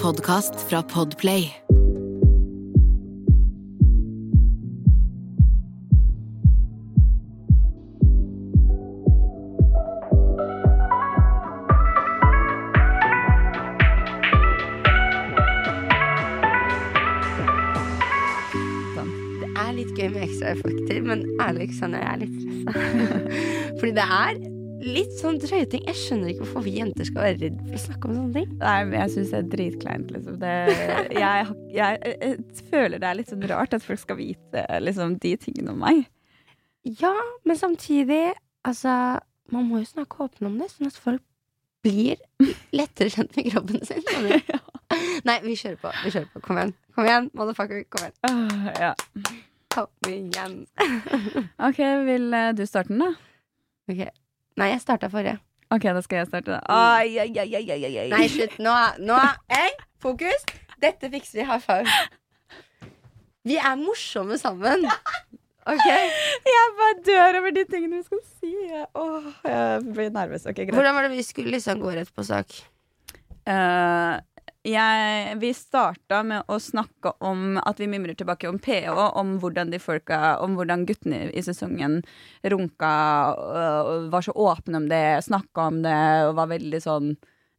podkast fra Podplay. Det er litt gøy med ekstraeffekter, men ærlig jeg er litt stressa. Fordi det er litt sånn drøye ting. Jeg skjønner ikke hvorfor vi jenter skal være redd for å snakke om sånne ting. Nei, men jeg syns det er dritkleint, liksom. Det, jeg, jeg, jeg, føler det er litt sånn rart at folk skal vite liksom, de tingene om meg. Ja, men samtidig, altså Man må jo snakke åpent om det, sånn at folk blir lettere kjent med kroppen sin. ja. Nei, vi kjører på. Vi kjører på. Kom igjen. Kom igjen, motherfucker. Kom igjen. Åh, ja. Kom igjen. OK, vil eh, du starte den, da? Ok. Nei, jeg starta forrige. OK, da skal jeg starte. da Ai, ai, ai, ai, ai, ai. Nei, slutt. Nå, nå Hey, fokus! Dette fikser vi. High five. Vi er morsomme sammen. OK? Jeg bare dør over de tingene vi skal si. Åh, jeg blir nervøs. Ok, greit. Hvordan var det vi skulle liksom gå rett på sak? Eh, jeg, vi starta med å snakke om at vi mimrer tilbake om PH, om hvordan de folka Om hvordan guttene i sesongen runka og var så åpne om det, snakka om det og var veldig sånn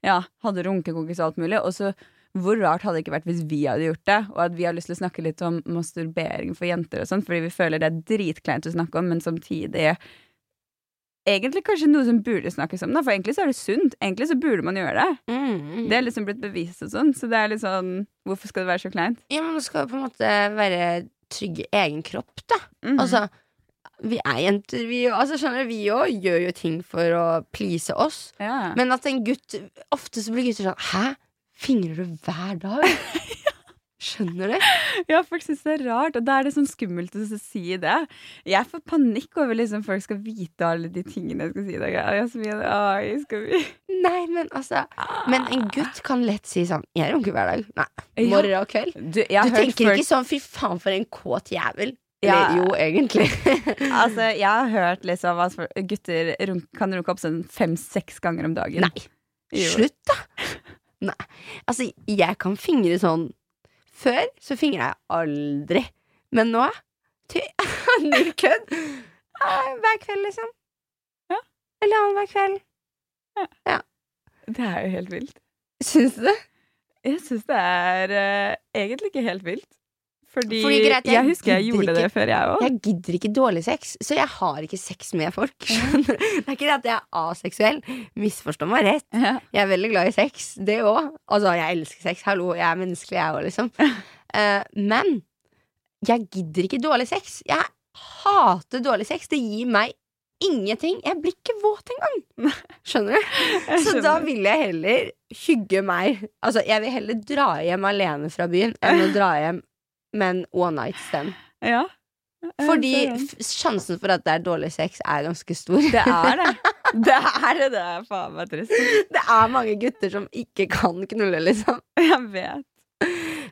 Ja, hadde runkekonkurranse og alt mulig. Og så hvor rart hadde det ikke vært hvis vi hadde gjort det, og at vi har lyst til å snakke litt om masturbering for jenter og sånn, fordi vi føler det er dritkleint å snakke om, men samtidig egentlig kanskje noe som burde snakkes om, da, for egentlig så er det sunt. Egentlig så burde man gjøre det. Mm. Det er liksom blitt bevist og sånn, så det er litt sånn Hvorfor skal det være så kleint? Ja, men man skal på en måte være trygg i egen kropp, da. Mm. Altså, vi er jenter, vi òg. Altså, skjønner du, vi òg gjør jo ting for å please oss. ja. Men at en gutt Ofte så blir gutter sånn Hæ? Fingrer du hver dag? Skjønner du? ja, folk syns det er rart, og da er det sånn skummelt å si det. Jeg får panikk over liksom folk skal vite alle de tingene jeg skal si. Da. Jasmin, ai, skal vi Nei, men altså Men en gutt kan lett si sånn Jeg runker hver dag. Nei. Morgen og kveld. Du, jeg Du tenker ikke sånn 'fy faen, for en kåt jævel'. Ja. Jo, egentlig. Altså, jeg har hørt liksom at gutter runk, kan runke opp sånn fem-seks ganger om dagen. Nei. Jo. Slutt, da! Nei. Altså, jeg kan fingre sånn Før så fingra jeg aldri. Men nå ty- Null kødd. Hver kveld, liksom. Ja. Eller annenhver kveld. Ja. Det er jo helt vilt. Syns du det? Jeg syns det er uh, egentlig ikke helt vilt. Fordi, Fordi greit, jeg jeg, husker jeg gjorde gjorde det før, jeg òg. Jeg gidder ikke dårlig sex, så jeg har ikke sex med folk. Skjønner? Det er ikke det at jeg er aseksuell. Misforstå meg rett. Ja. Jeg er veldig glad i sex, det òg. Altså, jeg elsker sex. Hallo, jeg er menneskelig, jeg òg, liksom. Uh, men jeg gidder ikke dårlig sex. Jeg hater dårlig sex. Det gir meg ingenting. Jeg blir ikke våt engang. Skjønner du? Så da vil jeg heller hygge meg. Altså, jeg vil heller dra hjem alene fra byen enn å dra hjem med en one night stand. Ja. Fordi sjansen for at det er dårlig sex, er ganske stor. Det er det. Det er det. Det er faen meg trist. Det er mange gutter som ikke kan knulle, liksom. Jeg vet.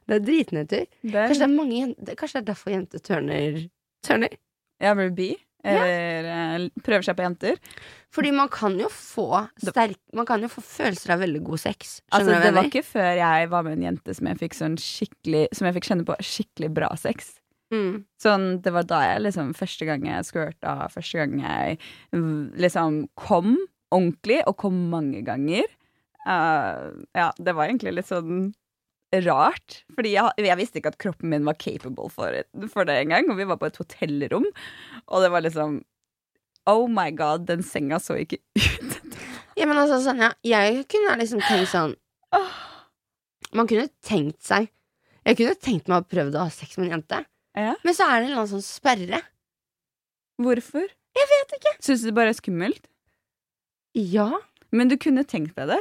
Det er dritnedtur. Det Kanskje det er, er, mange kanskje det er derfor jenter tørner Tørner? jeg blir bi. Eller ja. prøver seg på jenter. Fordi man kan jo få sterk Man kan jo få følelser av veldig god sex. Altså, det var ikke før jeg var med en jente som jeg fikk sånn skikkelig Som jeg fikk kjenne på skikkelig bra sex. Mm. Sånn, det var da jeg liksom Første gang jeg squirta, første gang jeg liksom kom ordentlig, og kom mange ganger. Uh, ja, det var egentlig litt sånn rart. Fordi jeg, jeg visste ikke at kroppen min var capable for, for det engang. Og vi var på et hotellrom, og det var liksom Oh my god, den senga så ikke ut. Ja, men altså, Sanja, jeg kunne liksom tenkt sånn Man kunne tenkt seg Jeg kunne tenkt meg å prøve å ha sex med en jente, Ja. men så er det en eller annen sånn sperre. Hvorfor? Jeg vet ikke. Syns du det bare er skummelt? Ja. Men du kunne tenkt deg det.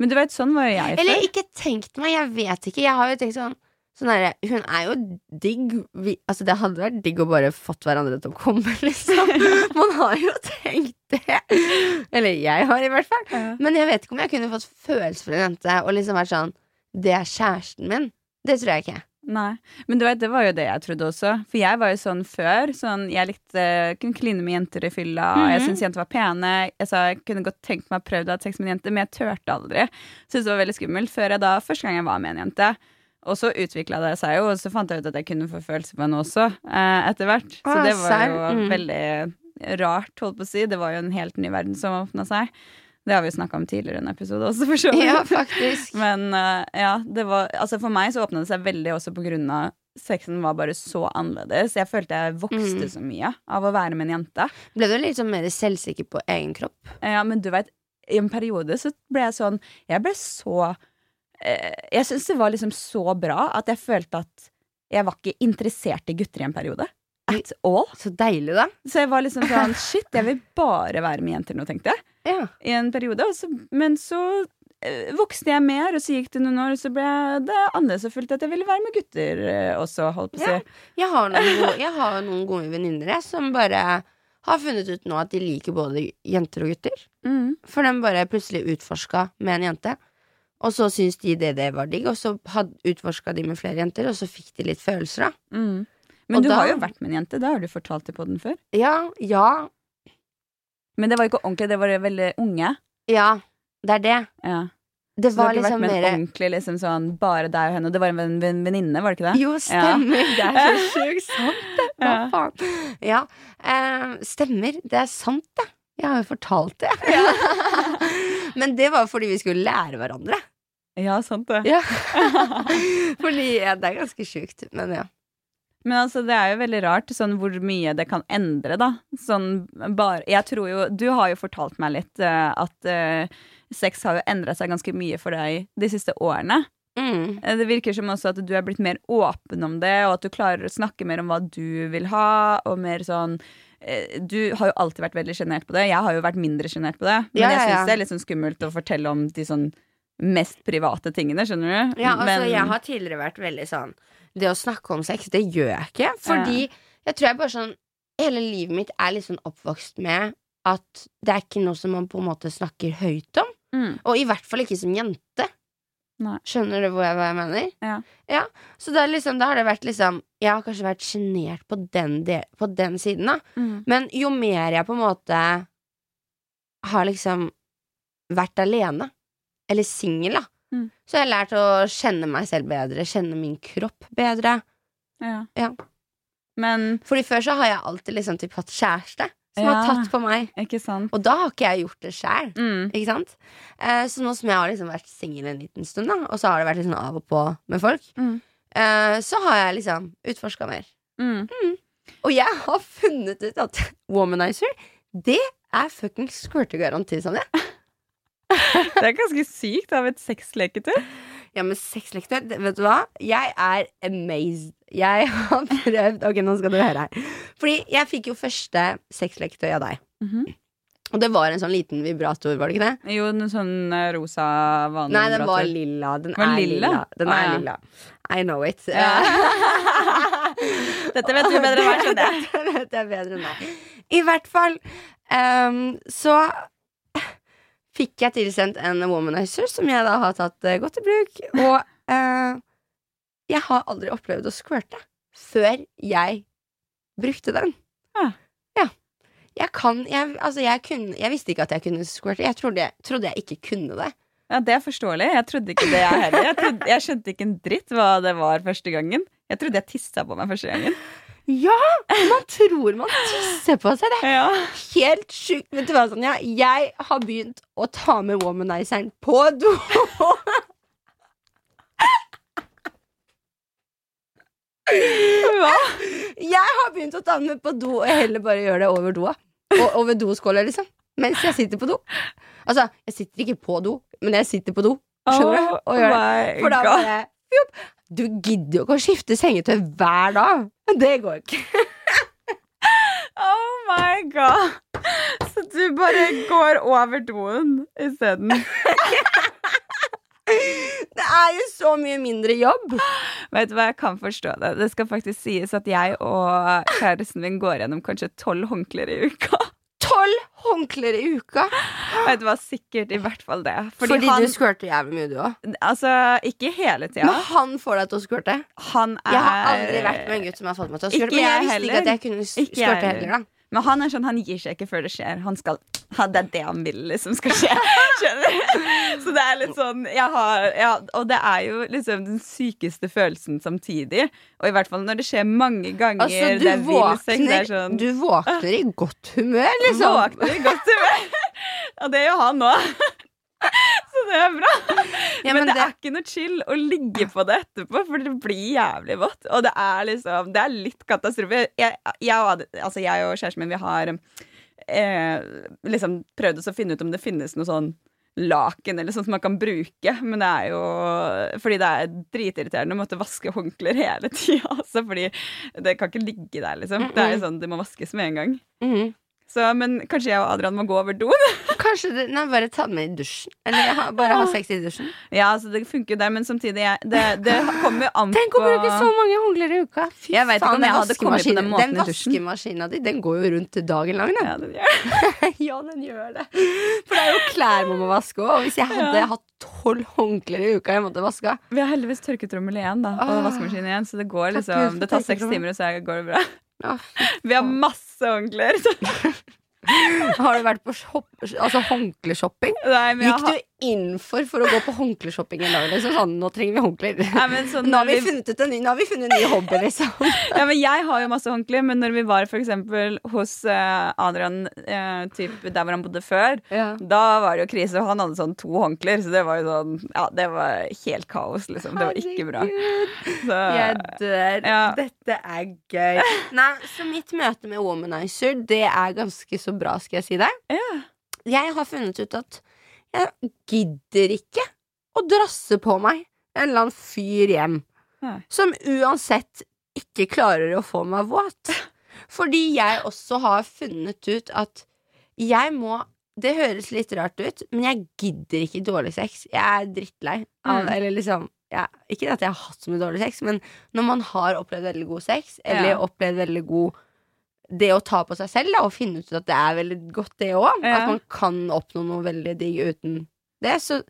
Men du vet, sånn var jo jeg før. Eller ikke tenkt meg, jeg vet ikke. Jeg har jo tenkt sånn Sånn her, Hun er jo digg. Vi, altså Det hadde vært digg å bare fått hverandre til å komme, liksom. Man har jo tenkt det. Eller jeg har, i hvert fall. Ja. Men jeg vet ikke om jeg kunne fått følelser for en jente og liksom vært sånn Det er kjæresten min. Det tror jeg ikke. Nei. Men du vet, det var jo det jeg trodde også. For jeg var jo sånn før. Sånn, jeg likte kunne kline med jenter i fylla. Jeg syntes jenter var pene. Jeg sa jeg kunne godt tenkt meg å prøve å ha sex med en jente, men jeg turte aldri. Syntes det var veldig skummelt før jeg da første gang jeg var med en jente. Og så utvikla det seg jo, og så fant jeg ut at jeg kunne få følelser på henne også, eh, etter hvert. Så det var jo Mm. veldig rart, holdt på å si. Det var jo en helt ny verden som åpna seg. Det har vi jo snakka om tidligere i en episode også, for så vidt. Ja, faktisk. Men eh, ja, det var Altså for meg så åpna det seg veldig også på grunn av Sexen var bare så annerledes. Jeg følte jeg vokste Mm. så mye av å være med en jente. Ble du litt sånn mer selvsikker på egen kropp? Ja, men du vet, i en periode så ble jeg sånn Jeg ble så eh, Jeg syns det var liksom så bra at jeg følte at jeg var ikke interessert i gutter i en periode. At all. Så deilig, da. Så jeg var liksom sånn Shit, jeg vil bare være med jenter nå, tenkte jeg. Ja. I en periode. Så, men så eh, vokste jeg mer, og så gikk det noen år, og så ble det annerledes og fullt at jeg ville være med gutter eh, også, holdt på å Ja. Jeg har noen gode, har noen gode venninner som bare har funnet ut nå at de liker både jenter og gutter. Mm. For de bare plutselig utforska med en jente. Og så syntes de det, det var digg, og så utforska de med flere jenter, og så fikk de litt følelser, da. Mm. Men Og du da- har jo vært med en jente, det har du fortalt det på den før. Ja, ja, Men det var ikke ordentlig, det var veldig unge. ja. Det er det. Ja. Det Så du har ikke liksom vært med en ordentlig liksom sånn bare deg og henne. Det var en venninne, ven, ven, var det ikke det? Jo, stemmer. Det er så sjukt sant, det. Hva Ja. faen? Ja, Uh, stemmer. Det er sant, det. Jeg har jo fortalt det. Men det var fordi vi skulle lære hverandre. Ja, sant det. Ja. fordi ja, det er ganske sjukt, men ja. Men altså, det er jo veldig rart sånn hvor mye det kan endre, da. Sånn bare Jeg tror jo Du har jo fortalt meg litt uh, at uh, sex har jo endra seg ganske mye for deg de siste årene. Mm. Eh, Det virker som også at du er blitt mer åpen om det, og at du klarer å snakke mer om hva du vil ha, og mer sånn Du har jo alltid vært veldig sjenert på det. Jeg har jo vært mindre sjenert på det. Men Ja, jeg ja, syns det er litt sånn skummelt å fortelle om de sånn mest private tingene, skjønner du? Ja, altså, Men- jeg har tidligere vært veldig sånn Det å snakke om sex, det gjør jeg ikke. Fordi jeg tror jeg bare sånn Hele livet mitt er litt sånn oppvokst med at det er ikke noe som man på en måte snakker høyt om. Mm. Og i hvert fall ikke som jente. Nei. Skjønner du hva jeg, hva jeg mener? Ja. Så det er liksom, da har det vært liksom Jeg har kanskje vært sjenert på, den på den siden, da. Mm. Men jo mer jeg på en måte har liksom vært alene, eller singel, da, Mm. jeg har lært å kjenne meg selv bedre, kjenne min kropp bedre. Ja. Ja. Men Fordi før så har jeg alltid liksom typ hatt kjæreste som Ja. har tatt på meg. Og da har ikke jeg gjort det sjæl. Mm. Ikke sant? Eh, så nå som jeg har liksom vært singel en liten stund, da, og så har det vært liksom av og på med folk, Mm. eh, så har jeg liksom utforska mer. Mm. Og jeg har funnet ut at womanizer, det er fuckings squirtegaranti, Sonja. Det er ganske sykt av et sexleketøy. Ja, men sexleketøy, vet du hva? Jeg er amazed. Jeg har prøvd Ok, nå skal du høre her. Fordi jeg fikk jo første sexleketøy av deg. Mhm. Og det var en sånn liten vibrator, var det ikke det? Jo, en sånn eh, rosa vanlig Nei, den var vibrator. lilla. Den Var er lilla? lilla. Den Ah, er ja. lilla. I know it. Ja. Dette vet du bedre enn meg, skjønner jeg. Dette vet jeg bedre enn deg. I hvert fall um, så fikk jeg tilsendt en womanizer som jeg da har tatt uh, godt i bruk. Og uh, jeg har aldri opplevd å squirte før jeg brukte den. Ja. Ja. Jeg kan jeg, Altså, jeg kunne Jeg visste ikke at jeg kunne squirte. Jeg trodde, trodde jeg ikke kunne det. Ja, Det er forståelig. Jeg trodde ikke det, jeg heller. Jeg, trodde, jeg skjønte ikke en dritt hva det var første gangen. Jeg trodde jeg tissa på meg første gangen. Ja! Man tror man tisser på seg. Det er Ja. helt sjukt. Vet du hva, Sonja? Jeg har begynt å ta med womanizeren på do. Hva? Jeg har begynt å ta den med på do, og heller bare gjøre det over doa. Og over doskåla, liksom. Mens jeg sitter på do. Altså, jeg sitter ikke på do, men jeg sitter på do. Skjønner du? Og gjør det. For da bare fjopp. Du gidder jo ikke å skifte sengetøy hver dag. Det går ikke. Oh my god. Så du bare går over doen isteden. Det er jo så mye mindre jobb. Vet du hva, jeg kan forstå det. Det skal faktisk sies at jeg og kjæresten min går gjennom kanskje tolv håndklær i uka. Tolv håndklær i uka. Det var sikkert i hvert fall det. Fordi, Fordi, han du squirter jævlig mye, du òg. Altså, ikke hele tida. Men han får deg til å squirte. Han er Jeg har aldri vært med en gutt som har fått meg til å squirte. Men jeg visste visste ikke at jeg kunne squirte heller. heller, da. Men han er sånn, han gir seg ikke før det skjer. Han skal ha Det er det han vil liksom skal skje. Skjønner du? Så det er litt sånn jeg har, ja, Og det er jo liksom den sykeste følelsen samtidig. Og i hvert fall når det skjer mange ganger. Altså, du det er vill det våkner, er sånn, du våkner i godt humør, liksom. Våkner i godt humør. Og det gjør han nå. Så det er bra. Ja, men, men det, det- er ikke noe chill å ligge på det etterpå, for det blir jævlig vått. Og det er liksom Det er litt katastrofe. Jeg, jeg, altså jeg og kjæresten min, vi har eh, liksom prøvd oss å finne ut om det finnes noe sånn laken eller sånt som man kan bruke, men det er jo Fordi det er dritirriterende å måtte vaske håndklær hele tida, altså, fordi det kan ikke ligge der, liksom. Det er jo sånn, det må vaskes med en gang. Mhm. Så, men kanskje jeg og Adrian må gå over doen? Kanskje det, nei, bare ta den med i dusjen. Eller har, bare ha sex i dusjen. Ja, altså det funker jo der, men samtidig jeg, det, det kommer jo an Tenk å bruke så mange håndklær i uka! Fy Jeg vet ikke faen, om jeg hadde kommet på den måten Den i dusjen. vaskemaskina di, den går jo rundt dagen lang, den. ja, den gjør. ja, den gjør det. For det er jo klær man må vaske òg. Og hvis jeg hadde Ja. hatt tolv håndklær i uka jeg måtte vaske Vi har heldigvis tørketrommel igjen, da, og Ah. vaskemaskin igjen, så det går liksom Det tar seks timer, og så går det bra. Vi har masse håndklær. Har du vært på shop, altså håndkleshopping? Gikk har- du inn for å gå på håndkleshopping en dag? Liksom? Sånn, nå trenger vi håndklær. Ja, sånn Nå har vi funnet ut en ny, nå har vi funnet en ny hobby, liksom. Ja, men jeg har jo masse håndklær, men når vi var eksempel hos uh, Adrian uh, typ, der hvor han bodde før, Ja. da var det jo krise. Og han hadde sånn to håndklær, så det var jo sånn Ja, det var helt kaos, liksom. Det var ikke bra. Så, Jeg dør. Ja. Dette er gøy. Nei, så mitt møte med Womanizer, det er ganske så bra, skal jeg si deg. Ja. Jeg har funnet ut at jeg gidder ikke å drasse på meg en eller annen fyr hjem Nei. som uansett ikke klarer å få meg våt. Fordi jeg også har funnet ut at jeg må Det høres litt rart ut, men jeg gidder ikke dårlig sex. Jeg er drittlei av Mm. Eller liksom ja, Ikke at jeg har hatt så mye dårlig sex, men når man har opplevd veldig god sex, eller Ja. opplevd veldig god det å ta på seg selv da, og finne ut at det er veldig godt, det òg. Ja. At man kan oppnå noe veldig digg uten det. Så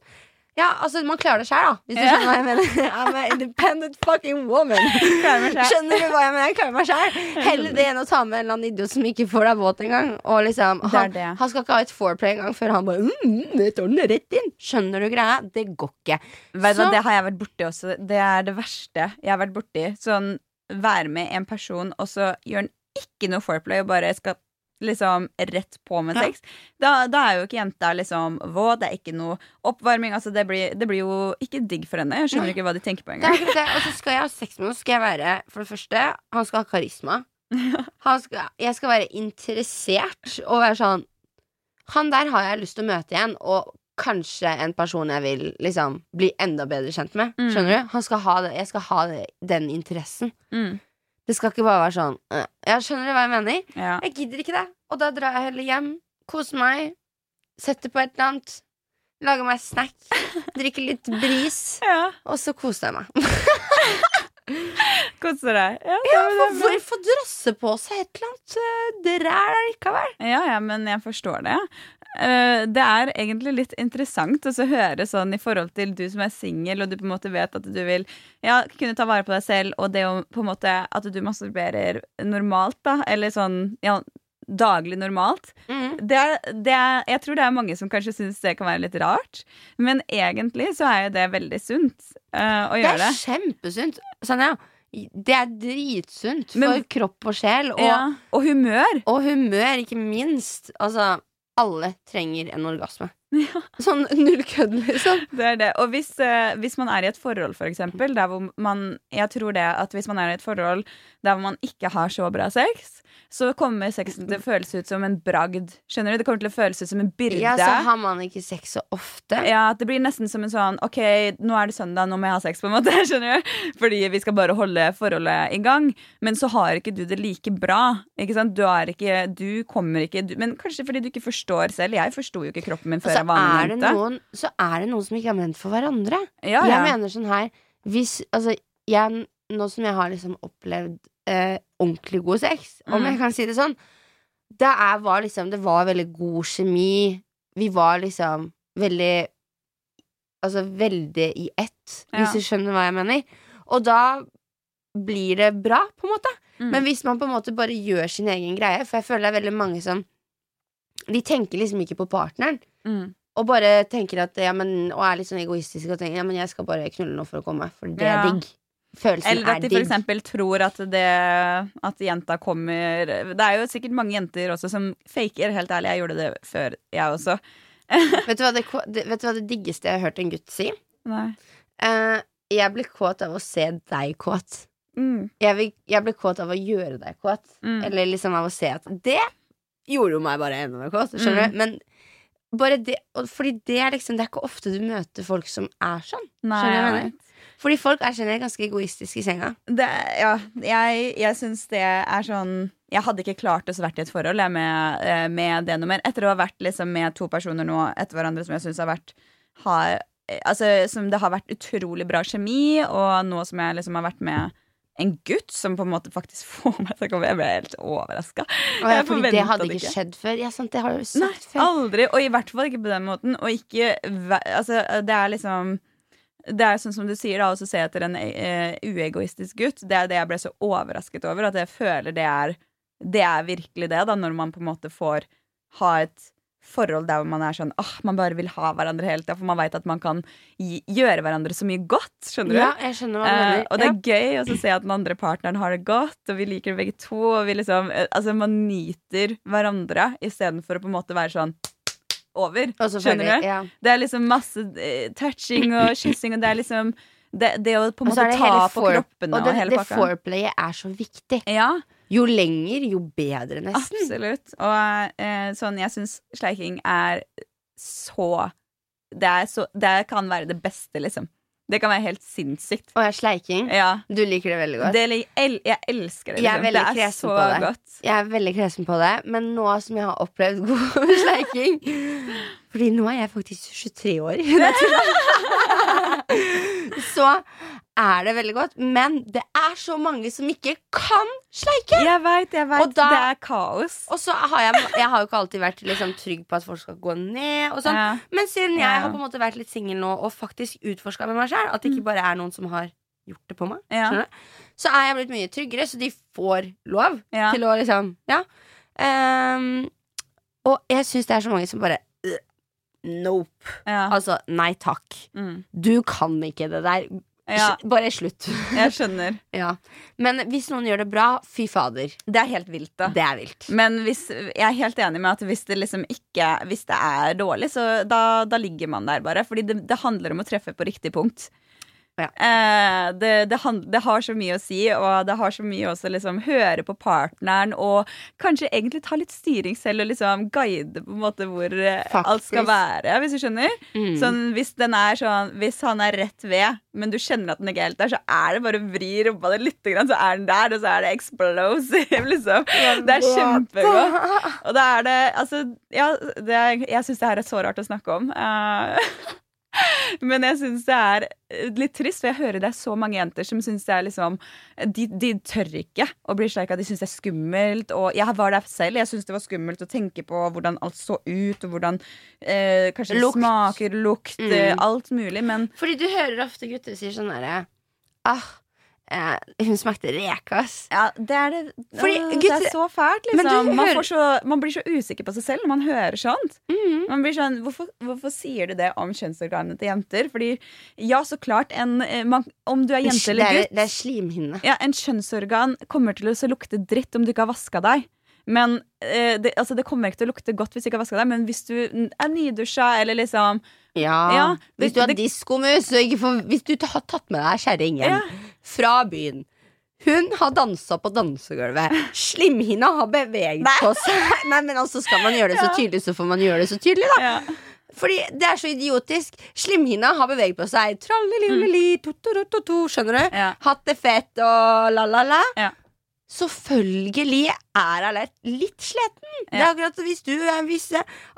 ja, altså, man klarer det sjøl, da. Hvis du Ja. skjønner hva jeg mener. I'm an independent fucking woman. Skjønner du hva jeg mener? Jeg klarer meg sjøl. Heller det enn å ta med en eller annen idiot som ikke får deg våt engang. Og liksom, han, det. han skal ikke ha et foreplay engang før han bare mm, mm, det den rett inn. Skjønner du greia? Det går ikke. Vet du det har jeg vært borti også. Det er det verste jeg har vært borti. Sånn være med en person, og så gjør han ikke noe foreplay og bare skal liksom rett på med Ja. sex. Da, da er jo ikke jenta liksom våt, det er ikke noe oppvarming. Altså det, blir, det blir jo ikke digg for henne. Jeg skjønner ikke hva de tenker på engang. Og så skal jeg ha sex med henne, skal jeg være For det første, han skal ha karisma. Han skal, jeg skal være interessert og være sånn Han der har jeg lyst til å møte igjen, og kanskje en person jeg vil liksom bli enda bedre kjent med. Mm. Skjønner du? Han skal ha det, jeg skal ha den interessen. Mm, Det skal ikke bare være sånn øh. Ja, skjønner hva jeg mener? ja. Jeg gidder ikke det. Og da drar jeg heller hjem, koser meg, setter på et eller annet, lager meg snack, drikker litt bris, ja. og så koser jeg meg. Koser deg. Ja, Ja, for hvorfor drasse på seg et eller annet øh, dræl likevel? Ja, ja, men jeg forstår det. Eh, det er egentlig litt interessant å høre sånn i forhold til du som er singel, og du på en måte vet at du vil ja, kunne ta vare på deg selv, og det å på en måte at du masturberer normalt, da, eller sånn ja, daglig normalt. Det er, det er, jeg tror det er mange som kanskje syns det kan være litt rart, men egentlig så er jo det veldig sunt uh, å Det gjøre er det. kjempesunt. Sanja, det er dritsunt for Men- kropp og sjel. Og, Ja. Og humør. og humør, ikke minst. Altså, alle trenger en orgasme. Ja. Sånn null kødd, liksom. Det er det. Og hvis, eh, hvis man er i et forhold, for eksempel, der hvor man Jeg tror det at hvis man er i et forhold der hvor man ikke har så bra sex, så kommer sexen til å føles ut som en bragd. Skjønner du? Det kommer til å føles ut som en byrde. Ja, så har man ikke sex så ofte. Ja, at Det blir nesten som en sånn OK, nå er det søndag, nå må jeg ha sex, på en måte. Skjønner du? Fordi vi skal bare holde forholdet i gang. Men så har ikke du det like bra. Ikke sant? Du er ikke Du kommer ikke du, Men kanskje fordi du ikke forstår selv. Jeg forsto jo ikke kroppen min før jeg det jente. noen, så er det noen som ikke er ment for hverandre. Ja, Jeg mener sånn her Hvis, altså, jeg, Nå som jeg har liksom opplevd eh, ordentlig god sex, om Mm. jeg kan si det sånn Det er, var liksom Det var veldig god kjemi vi var liksom veldig Altså veldig i ett, Ja. hvis du skjønner hva jeg mener. Og da blir det bra, på en måte. Mm. Men hvis man på en måte bare gjør sin egen greie, for jeg føler det er veldig mange som De tenker liksom ikke på partneren. Mm. Og bare tenker at ja, men, Og er litt sånn egoistisk og tenker ja, men jeg skal bare knulle noe for å komme, for det Ja. er digg. Følelsen Eller at de eksempel tror at det At jenta kommer Det er jo sikkert mange jenter også som faker. Helt ærlig, jeg gjorde det før, jeg også. vet, du det, vet du hva det diggeste jeg har hørt en gutt si? Nei. Uh, jeg blir kåt av å se deg kåt. Mm. Jeg, vil, jeg blir kåt av å gjøre deg kåt. Mm. Eller liksom av å se at Det gjorde jo meg bare enda mer kåt. Skjønner Mm. du? Men bare det Fordi det er liksom Det er ikke ofte du møter folk som er sånn. Nei, Skjønner du? Fordi folk er generelt ganske egoistiske i senga. det, ja, jeg, jeg syns det er sånn Jeg hadde ikke klart å vært i et forhold jeg, med, eh, med det nummer. Etter å ha vært liksom, med to personer nå etter hverandre som jeg syns har vært har, eh, altså, Som det har vært utrolig bra kjemi, og nå som jeg liksom har vært med en gutt som på en måte faktisk får meg til å komme. Jeg ble helt overraska. Ja, fordi det hadde ikke skjedd før. Ja, sant, det har du Nei, før. aldri. Og i hvert fall ikke på den måten. Og ikke Altså, det er liksom det er sånn som du sier, da, å se etter en uh, uegoistisk gutt. Det er det jeg ble så overrasket over. At jeg føler det er Det er virkelig det, da, når man på en måte får ha et forhold der man er sånn åh, man bare vil ha hverandre hele tida, for man veit at man kan gi, gjøre hverandre så mye godt. Skjønner du? Ja, jeg skjønner hva du Eh, mener. og det ja. er gøy å se at den andre partneren har det godt, og vi liker det begge to. Og vi liksom, eh, altså Man nyter hverandre istedenfor å på en måte være sånn over. Skjønner du? Ja. Det er liksom masse eh, touching og kyssing, og det er liksom Det, det å på en måte ta på kroppene Og og, det, hele det pakka. foreplayet er så viktig. Ja, Jo lenger, jo bedre, nesten. absolutt. Og eh, sånn, jeg syns sleiking er så det, er så det kan være det beste, liksom. Det kan være helt sinnssykt. Og jeg sleiking. Ja. Du liker det veldig godt. Det, el, jeg elsker det. Jeg er Liksom. veldig det er så på det. godt. Jeg er veldig kresen på det, men nå som jeg har opplevd god sleiking Fordi nå er jeg faktisk 23 år. Så er det veldig godt. Men det er så mange som ikke kan sleike! Jeg veit, jeg vet, da- Det er kaos. Og så har jeg, jeg har jo ikke alltid vært liksom, trygg på at folk skal gå ned. Og sånn Ja. Men siden jeg Ja. har på en måte vært litt singel nå og faktisk utforska med meg sjøl, at det ikke bare er noen som har gjort det på meg, Mm. Ja. så er jeg blitt mye tryggere, så de får lov til å liksom Ja. Um, og jeg syns det er så mange som bare Nope. Ja. Altså, nei takk. Mm. Du kan ikke det der. ja, Bare slutt. jeg skjønner. ja. Men hvis noen gjør det bra, fy fader. Det er helt vilt, da. Det er vilt. Men hvis, jeg er helt enig med at hvis det liksom ikke Hvis det er dårlig, så da, da ligger man der bare. Fordi det, det handler om å treffe på riktig punkt. Ja. Eh, det, det, det har så mye å si, og det har så mye å liksom høre på partneren og kanskje egentlig ta litt styring selv og liksom guide på en måte hvor Faktisk. alt skal være, hvis du skjønner. Mm. Sånn, hvis, den sånn, hvis han er rett ved, men du kjenner at den ikke er helt der, så er det bare å vri rumpa di litt, grann, så er den der, og så er det explosive, liksom. Det er kjempegodt. Og da er det Altså, ja, det jeg syns det her er så rart å snakke om. Eh, men jeg syns det er eh, litt trist, for jeg hører det er så mange jenter som syns det er liksom De, de tør ikke å bli sleika, de syns det er skummelt. Og jeg var der selv, jeg syns det var skummelt å tenke på hvordan alt så ut, og hvordan eh, kanskje Lukt. smaker, lukt, Mm. alt mulig, men Fordi du hører ofte gutter sier sånn herre Ah, eh, hun smakte rekas. ja, det er det Fordi Åh, Det er så fælt, liksom. Man, hører- får så, man blir så usikker på seg selv når man hører sånt. Mm. Man blir sånn, hvorfor, hvorfor sier du det om kjønnsorganene til jenter? Fordi ja, så klart en, eh, man, Om du er jente eller er, gutt det er slimhinne. ja, En kjønnsorgan kommer til å lukte dritt om du ikke har vaska deg. Men eh, det, altså, det kommer ikke til å lukte godt hvis du ikke har vaska deg. Men hvis du er nydusja eller liksom Ja, Ja, Hvis det- du har diskomus, og hvis du har tatt med deg kjerring hjem Ja. Fra byen hun har dansa på dansegulvet. Slimhinna har beveget Nei. på seg. Nei, men altså Skal man gjøre det så tydelig, så får man gjøre det så tydelig, da. ja. Fordi det er så idiotisk. Slimhinna har beveget på seg. Tralleli-lili, to-to-to-to, skjønner du? Ja. Hatt det fett og la-la-la. Ja. Selvfølgelig er Alert litt, sliten. Ja. Det er akkurat Hvis du hvis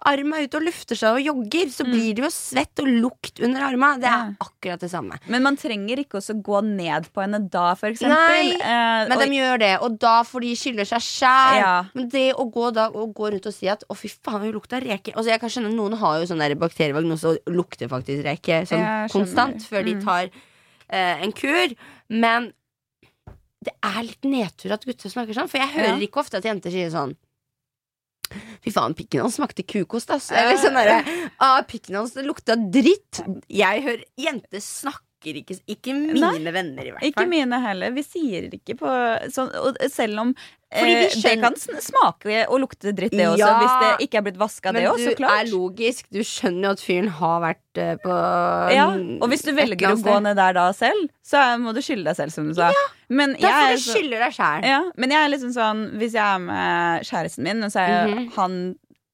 armen er ute og lufter seg og jogger, så Mm. blir det jo svett og lukt under armen. Det er Ja. akkurat det samme. Men man trenger ikke også gå ned på henne da, for eksempel. Nei, Eh, Men og- de gjør det, og da får de skylde seg sjæl. Ja. Men det å gå, da, å gå rundt og si at 'å, fy faen, hun lukta reke' Altså Jeg kan skjønne Noen har jo sånn bakterievagn, og så lukter faktisk reke sånn konstant før de Mm. tar eh, en kur. Men det er litt nedtur at gutter snakker sånn, for jeg hører ikke ofte at jenter sier sånn Fy faen, pikken hans smakte kukost, ass. Eller sånn derre ah, Pikken hans lukta dritt. Jeg hører Jenter snakker ikke Ikke mine venner, i hvert fall. Ikke mine heller. Vi sier ikke på sånn og Selv om eh, det kan smake og lukte dritt, det også. Ja. Hvis det ikke er blitt vaska, det Men òg, du klart. er logisk. Du skjønner jo at fyren har vært eh, på Ja, og hvis du velger å gå ned der da selv, så må du skylde deg selv, som du sa. Men Da jeg Derfor er du skylder deg sjæl. Ja, men jeg er liksom sånn Hvis jeg er med kjæresten min, og så er jeg, -hmm. han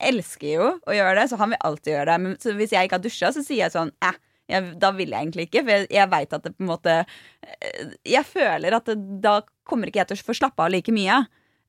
elsker jo å gjøre det, så han vil alltid gjøre det. Men så hvis jeg ikke har dusja, så sier jeg sånn eh, jeg, da vil jeg egentlig ikke, for jeg, jeg veit at det på en måte eh, Jeg føler at det, da kommer ikke jeg til å få slappe av like mye. Ja,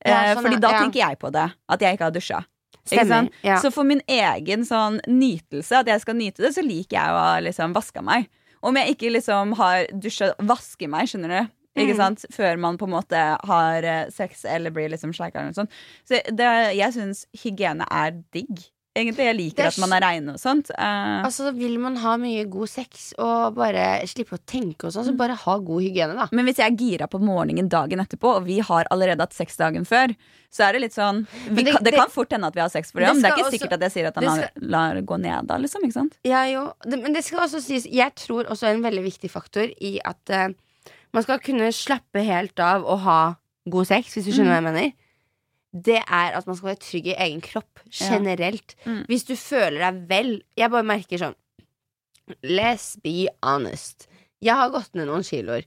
Eh, sånn, fordi da Ja. tenker jeg på det. At jeg ikke har dusja. Stemmer. Ja. Så for min egen sånn nytelse, at jeg skal nyte det, så liker jeg å ha liksom vaska meg. Om jeg ikke liksom har dusja, vaske meg, skjønner du. Ikke Mm. sant? Før man på en måte har eh, sex eller blir liksom sleika eller noe sånt. Så det, jeg syns hygiene er digg. Egentlig, Jeg liker er at man er reine og sånt. Uh, Altså, vil man ha mye god sex og bare slippe å tenke og sånn, så bare ha god hygiene, da. men hvis jeg er gira på morgenen dagen etterpå, og vi har allerede hatt sex dagen før, så er det litt sånn vi, det- kan, det, kan fort hende at vi har sex for det, men det er ikke også- sikkert at jeg sier at han skal, lar, lar gå ned da, liksom. Ikke sant? Ja, jo. Det, men det skal også sies, jeg tror også en veldig viktig faktor i at uh, man skal kunne slappe helt av og ha god sex, hvis du skjønner hva jeg mener. Det er at man skal være trygg i egen kropp Ja. generelt. Mm. Hvis du føler deg vel Jeg bare merker sånn Let's be honest. Jeg har gått ned noen kiloer.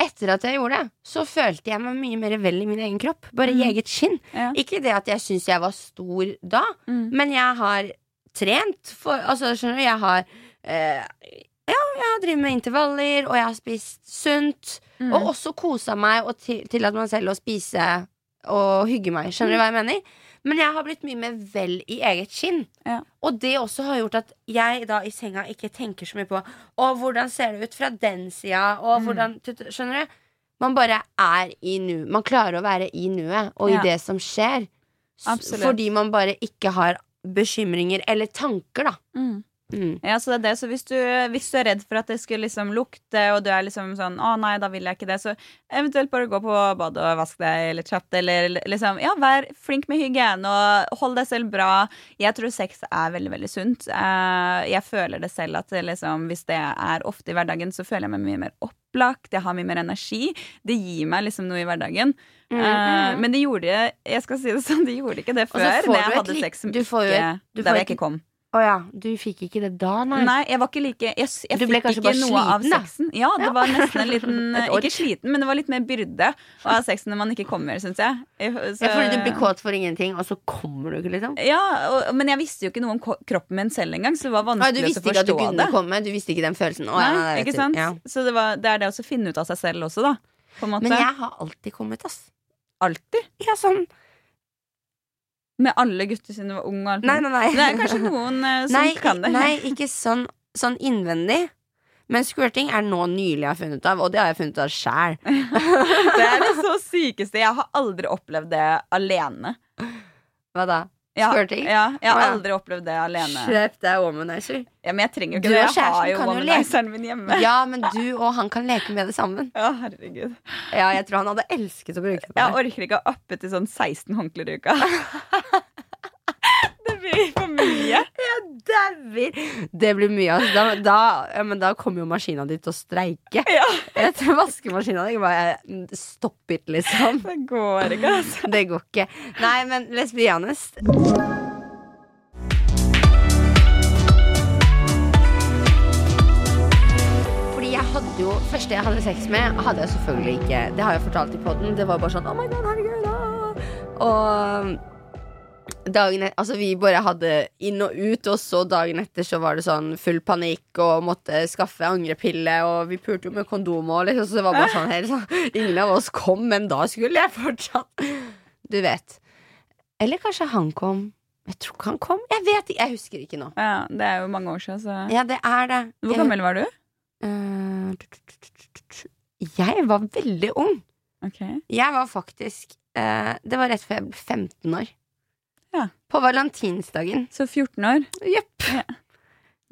Etter at jeg gjorde det, så følte jeg meg mye mer vel i min egen kropp. Bare i Mm. eget skinn. Ja. Ikke det at jeg syns jeg var stor da, Mm. men jeg har trent for Altså, skjønner du, jeg har eh, Ja, jeg har drevet med intervaller, og jeg har spist sunt. Mm. Og også kosa meg og til, tillatt meg selv å spise og hygge meg. Skjønner du hva jeg mener? Men jeg har blitt mye mer vel i eget skinn. Ja. Og det også har gjort at jeg da i senga ikke tenker så mye på Å, hvordan ser det ut fra den sida, og Mm. hvordan Skjønner du? Man bare er i nu. Man klarer å være i nuet og Ja. i det som skjer. Absolutt. Fordi man bare ikke har bekymringer eller tanker, da. Mm. Mm. Ja, så det er det. Så hvis du, hvis du er redd for at det skulle liksom lukte, og du er liksom sånn 'Å nei, da vil jeg ikke det', så eventuelt bare gå på badet og vask deg litt kjapt, eller liksom Ja, vær flink med hygiene og hold deg selv bra. Jeg tror sex er veldig, veldig sunt. Eh, Jeg føler det selv at liksom, hvis det er ofte i hverdagen, så føler jeg meg mye mer opplagt, jeg har mye mer energi. Det gir meg liksom noe i hverdagen. Mm, mm. Men det gjorde Jeg skal si det sånn, det gjorde ikke det før. du et du får jo ikke et- du får jeg ikke kom. Å ja, du fikk ikke det da, nei? Nei, jeg var ikke like Jeg, jeg Du ble fikk kanskje ikke bare noe av sliten, da? sexen. Ja, det Ja. var nesten en liten Ikke sliten, men det var litt mer byrde å ha sex når man ikke kommer, syns jeg. jeg. Så, Ja, fordi du blir kåt for ingenting, og så kommer du ikke, liksom? Ja, og, men jeg visste jo ikke noe om kroppen min selv engang, så det var vanskelig å forstå Nei, du visste ikke at du kunne det. komme. Du visste ikke den følelsen. Å, ja, Nei, nei, ikke sant? Ja. Så det, var, det er det å finne ut av seg selv også, da. På en måte. Men jeg har alltid kommet, ass. Alltid. Ja, sånn Med alle gutter du var ung. Og alt Nei, nei, nei. Det er kanskje noen eh, som nei, kan det. nei, ikke sånn, sånn innvendig. Men squirting er nå nylig jeg har funnet av, og det har jeg funnet av sjæl. Det er det så sykeste. Jeg har aldri opplevd det alene. Hva da? Ja, jeg har aldri opplevd det alene. Kjøp deg womanizer. Ja, men jeg trenger jo Du ikke det. Jeg har jo womanizeren min hjemme. Ja, men du og han kan leke med det sammen. Ja, herregud. Ja, jeg tror han hadde elsket å bruke det. Jeg orker ikke å uppe til sånn 16 håndklær i uka. Det blir mye. Dauer! Det blir mye, altså. Da, da, ja, men da kommer jo maskina di til å streike. Ja, vaskemaskina di bare Stopp it, liksom. det går ikke, altså. Det går ikke. Nei, men let's be honest. Hadde jo Første jeg hadde sex med, hadde jeg selvfølgelig ikke Det har jeg fortalt i poden. Det var bare sånn Oh my god, herregud. ah!» Og dagen etter altså vi bare hadde inn og ut, og så dagen etter så var det sånn full panikk og måtte skaffe angrepille, og vi pulte jo med kondom og liksom, så det var bare sånn helt sånn Ingen av oss kom, men da skulle jeg fortsatt. Du vet. Eller kanskje han kom. Jeg tror ikke han kom. Jeg vet ikke, jeg husker ikke nå. Ja, det er jo mange år siden, så Ja, det er det. Hvor gammel var du? Eh, jeg var veldig ung. Jeg var faktisk eh, Det var rett før jeg ble 15 år. På valentinsdagen. Så 14 år. Jepp. Ja.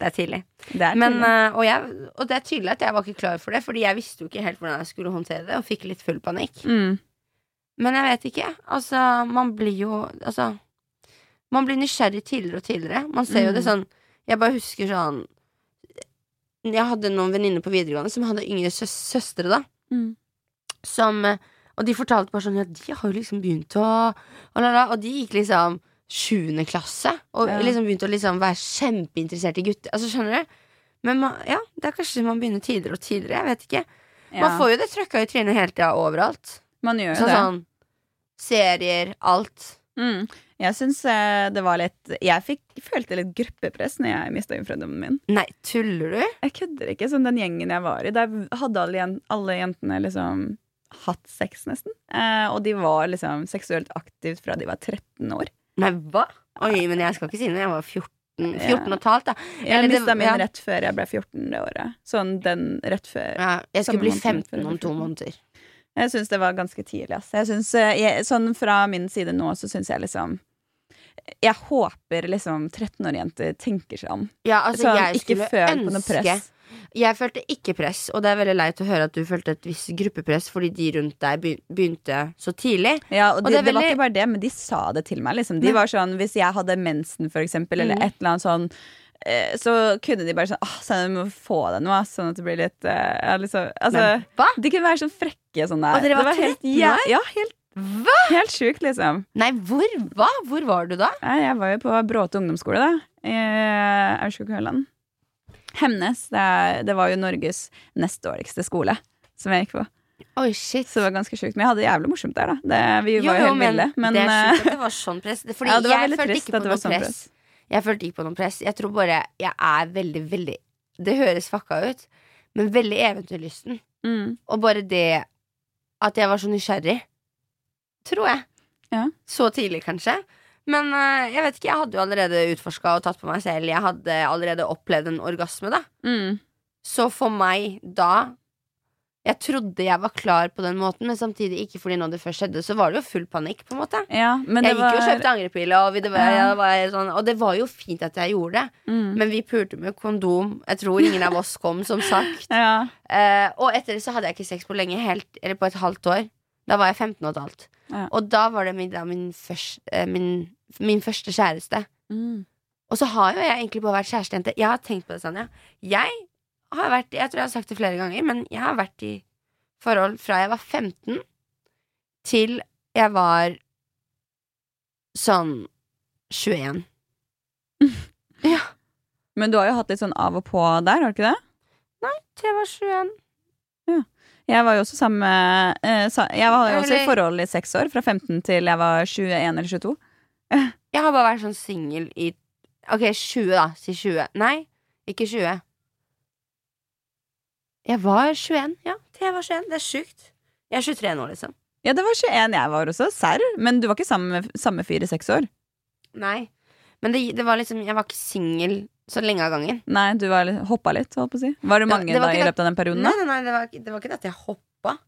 Det er tidlig. Det er Men, tidlig. eh, og, jeg, og det er tydelig at jeg var ikke klar for det, Fordi jeg visste jo ikke helt hvordan jeg skulle håndtere det, og fikk litt full panikk. mm. Men jeg vet ikke. Altså, man blir jo Altså, man blir nysgjerrig tidligere og tidligere. Man ser jo Mm. det sånn Jeg bare husker sånn Jeg hadde noen venninner på videregående som hadde yngre søs søstre, da. Mm. Som eh, Og de fortalte bare sånn Ja, de har jo liksom begynt å Og, og de gikk liksom sjuende klasse, og Ja. liksom begynte å liksom være kjempeinteressert i gutter. Altså, skjønner du? Men man, ja, det er kanskje man begynner tidligere og tidligere. Jeg vet ikke. Man Ja, får jo det trøkka i trynet hele tida overalt. man gjør jo det. sånn serier, alt. Mm. Jeg syns eh, det var litt Jeg fikk, følte litt gruppepress når jeg mista jomfrudommen min. Nei, tuller du? Jeg kødder ikke. Sånn den gjengen jeg var i, der hadde alle, alle jentene liksom hatt sex, nesten. Eh, og de var liksom seksuelt aktivt fra de var 13 år. Nei, hva? Oi, men jeg skal ikke si noe. Jeg var 14, 14 og et halvt, da. Eller jeg mista min ja. rett før jeg ble 14 det året. Sånn den rett før. Ja, jeg skulle bli 15 om to måneder. Jeg syns det var ganske tidlig. Ass. Jeg synes, eh, jeg, sånn fra min side nå, så syns jeg liksom Jeg håper liksom 13-årige jenter tenker seg om. Ja, altså, Sånn, jeg skulle ønske. Jeg følte ikke press, og det er veldig leit å høre at du følte et visst gruppepress fordi de rundt deg begynte så tidlig. Ja, og, Og det veldig... det, var ikke bare det, men de sa det til meg. Liksom. De var sånn, Hvis jeg hadde mensen, for eksempel, eller Mhm. et eller annet sånn eh, så kunne de bare sånn Åh, så du må få deg noe, sånn at det blir litt uh, liksom, altså, Men? De kunne være sånn frekke sånn der. Og dere var var helt, ja, ja, helt, Hva? helt sjukt, liksom. Nei, hvor? Hva? Hvor var du da? Jeg var jo på Bråte ungdomsskole, da. I Aurskog-Høland. Hemnes. Det, er, det var jo Norges nest dårligste skole som jeg gikk på. Oi, shit. Så det var ganske sjukt. Men jeg hadde det jævlig morsomt der, da. Det, vi Jo, var jo helt men. Men det er eh, sjukt at det var sånn press. Fordi Ja, var jeg følte ikke på noe sånn press. Jeg følte ikke på noe press. Jeg tror bare jeg er veldig, veldig Det høres fucka ut, men veldig eventyrlysten. mm, Og bare det at jeg var så nysgjerrig. Tror jeg. Ja. Så tidlig, kanskje. Men eh, jeg vet ikke, jeg hadde jo allerede utforska og tatt på meg selv. Jeg hadde allerede opplevd en orgasme, da. mm. Så for meg da Jeg trodde jeg var klar på den måten, men samtidig ikke fordi når det først skjedde, så var det jo full panikk, på en måte. Ja, men jeg det gikk jo og kjøpte angrepille, og, det var, Ja. var sånn, og det var jo fint at jeg gjorde det. mm. Men vi pulte med kondom. Jeg tror ingen av oss kom, som sagt. Ja. Eh, og etter det så hadde jeg ikke sex på lenge, helt, eller på et halvt år. Da var jeg 15 og et halvt. Ja. Og da var det min, da, min, først, eh, min, min første kjæreste. Mm. Og så har jo jeg egentlig bare vært kjærestejente. Jeg har tenkt på det, Sanja. Jeg har vært Jeg tror jeg har sagt det flere ganger, men jeg har vært i forhold fra jeg var 15 til jeg var sånn 21. Ja, Men du har jo hatt litt sånn av og på der, har du ikke det? Nei, til jeg var 21. Jeg var jo også sammen med eh, Jeg var også i forhold i seks år. Fra 15 til jeg var 21 eller 22. Jeg har bare vært sånn singel i Ok, 20, da. Si 20. Nei, ikke 20. Jeg var 21, ja. Til jeg var 21. Det er sjukt. Jeg er 23 nå, liksom. Ja, det var 21 jeg var også. Serr. Men du var ikke sammen med samme fyr i seks år? Nei. Men det, det var liksom Jeg var ikke singel så lenge av gangen. Nei, du var hoppa litt, holdt på å si. Var det Det- mange det var da i løpet av den perioden? Nei, nei, nei det, var, det var ikke det at jeg hoppa.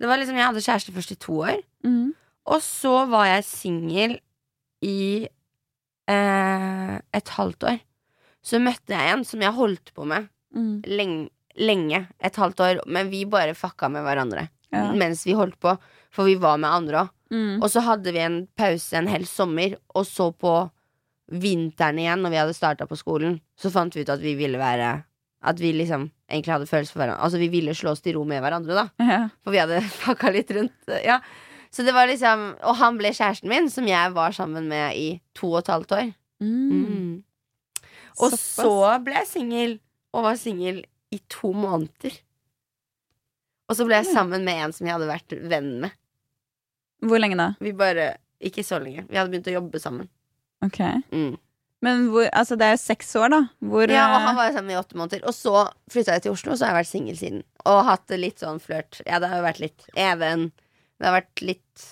Det var liksom Jeg hadde kjæreste først i to år. Mm. Og så var jeg singel i eh, et halvt år. Så møtte jeg en som jeg holdt på med mm. lenge, lenge. Et halvt år. Men vi bare fucka med hverandre Ja. mens vi holdt på. For vi var med andre òg. Mm. Og så hadde vi en pause en hel sommer, og så på vinteren igjen, når vi hadde starta på skolen, så fant vi ut at vi ville være At vi liksom egentlig hadde følelser for hverandre. Altså vi ville slå oss til ro med hverandre, da. Ja. For vi hadde pakka litt rundt. Ja. Så det var liksom Og han ble kjæresten min, som jeg var sammen med i to og et halvt år. Mm. Mm. Og Såpass. så ble jeg singel, og var singel i to måneder. Og så ble jeg sammen med en som jeg hadde vært venn med. Hvor lenge da? Vi bare Ikke så lenge. Vi hadde begynt å jobbe sammen. Ok. Mm. Men hvor, altså det er jo seks år, da. Hvor Ja, og eh, han var jo sammen i åtte måneder. Og så flytta jeg til Oslo, og så har jeg vært singel siden. Og hatt litt sånn flørt. Ja, det har jo vært litt even. Det har vært litt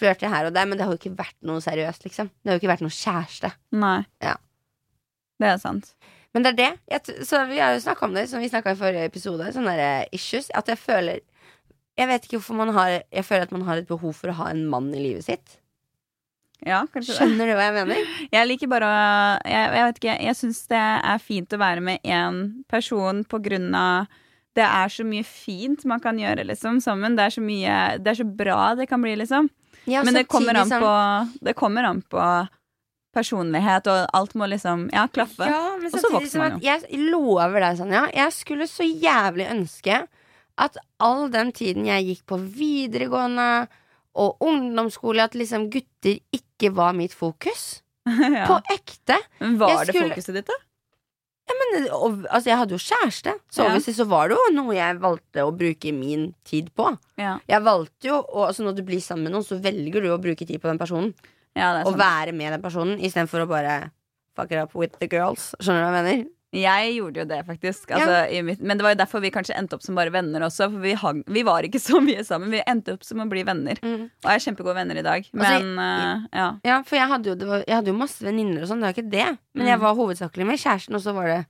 flørte her og der, men det har jo ikke vært noe seriøst, liksom. Det har jo ikke vært noe kjæreste. Nei. Ja. Det er sant. Men det er det. Jeg, t- så vi har jo snakka om det, som vi snakka i forrige episode, sånne der issues. At jeg føler Jeg vet ikke hvorfor man har Jeg føler at man har et behov for å ha en mann i livet sitt. Ja. Skjønner du hva jeg mener? Jeg liker bare å Jeg, jeg vet ikke, jeg syns det er fint å være med én person på grunn av Det er så mye fint man kan gjøre liksom sammen. Det er så mye Det er så bra det kan bli, liksom. Ja, Men det kommer, an på, det kommer an på personlighet, og alt må liksom Ja, klaffe. Ja, men Og så vokser man jo. jeg lover deg, Sanja, jeg skulle så jævlig ønske at all den tiden jeg gikk på videregående og ungdomsskole, at liksom gutter ikke var mitt fokus. ja. På ekte. Men var jeg det skulle- fokuset ditt, da? Men, og, altså, jeg hadde jo kjæreste, så Ja. så var det jo noe jeg valgte å bruke min tid på. Ja, Jeg valgte jo, og altså, Når du blir sammen med noen, så velger du å bruke tid på den personen. ja det Og være med den personen istedenfor å bare fuck it up with the girls. Skjønner du hva jeg mener? Jeg gjorde jo det, faktisk. Altså, i mitt, men det var jo derfor vi kanskje endte opp som bare venner også. For vi, hang, vi var ikke så mye sammen. Vi endte opp som å bli venner. Mm. Og er kjempegode venner i dag. Altså, Men eh, ja. Ja, for jeg hadde jo, det var, jeg hadde jo masse venninner og sånn, det var ikke det. Men Mm. jeg var hovedsakelig med kjæresten, og så var det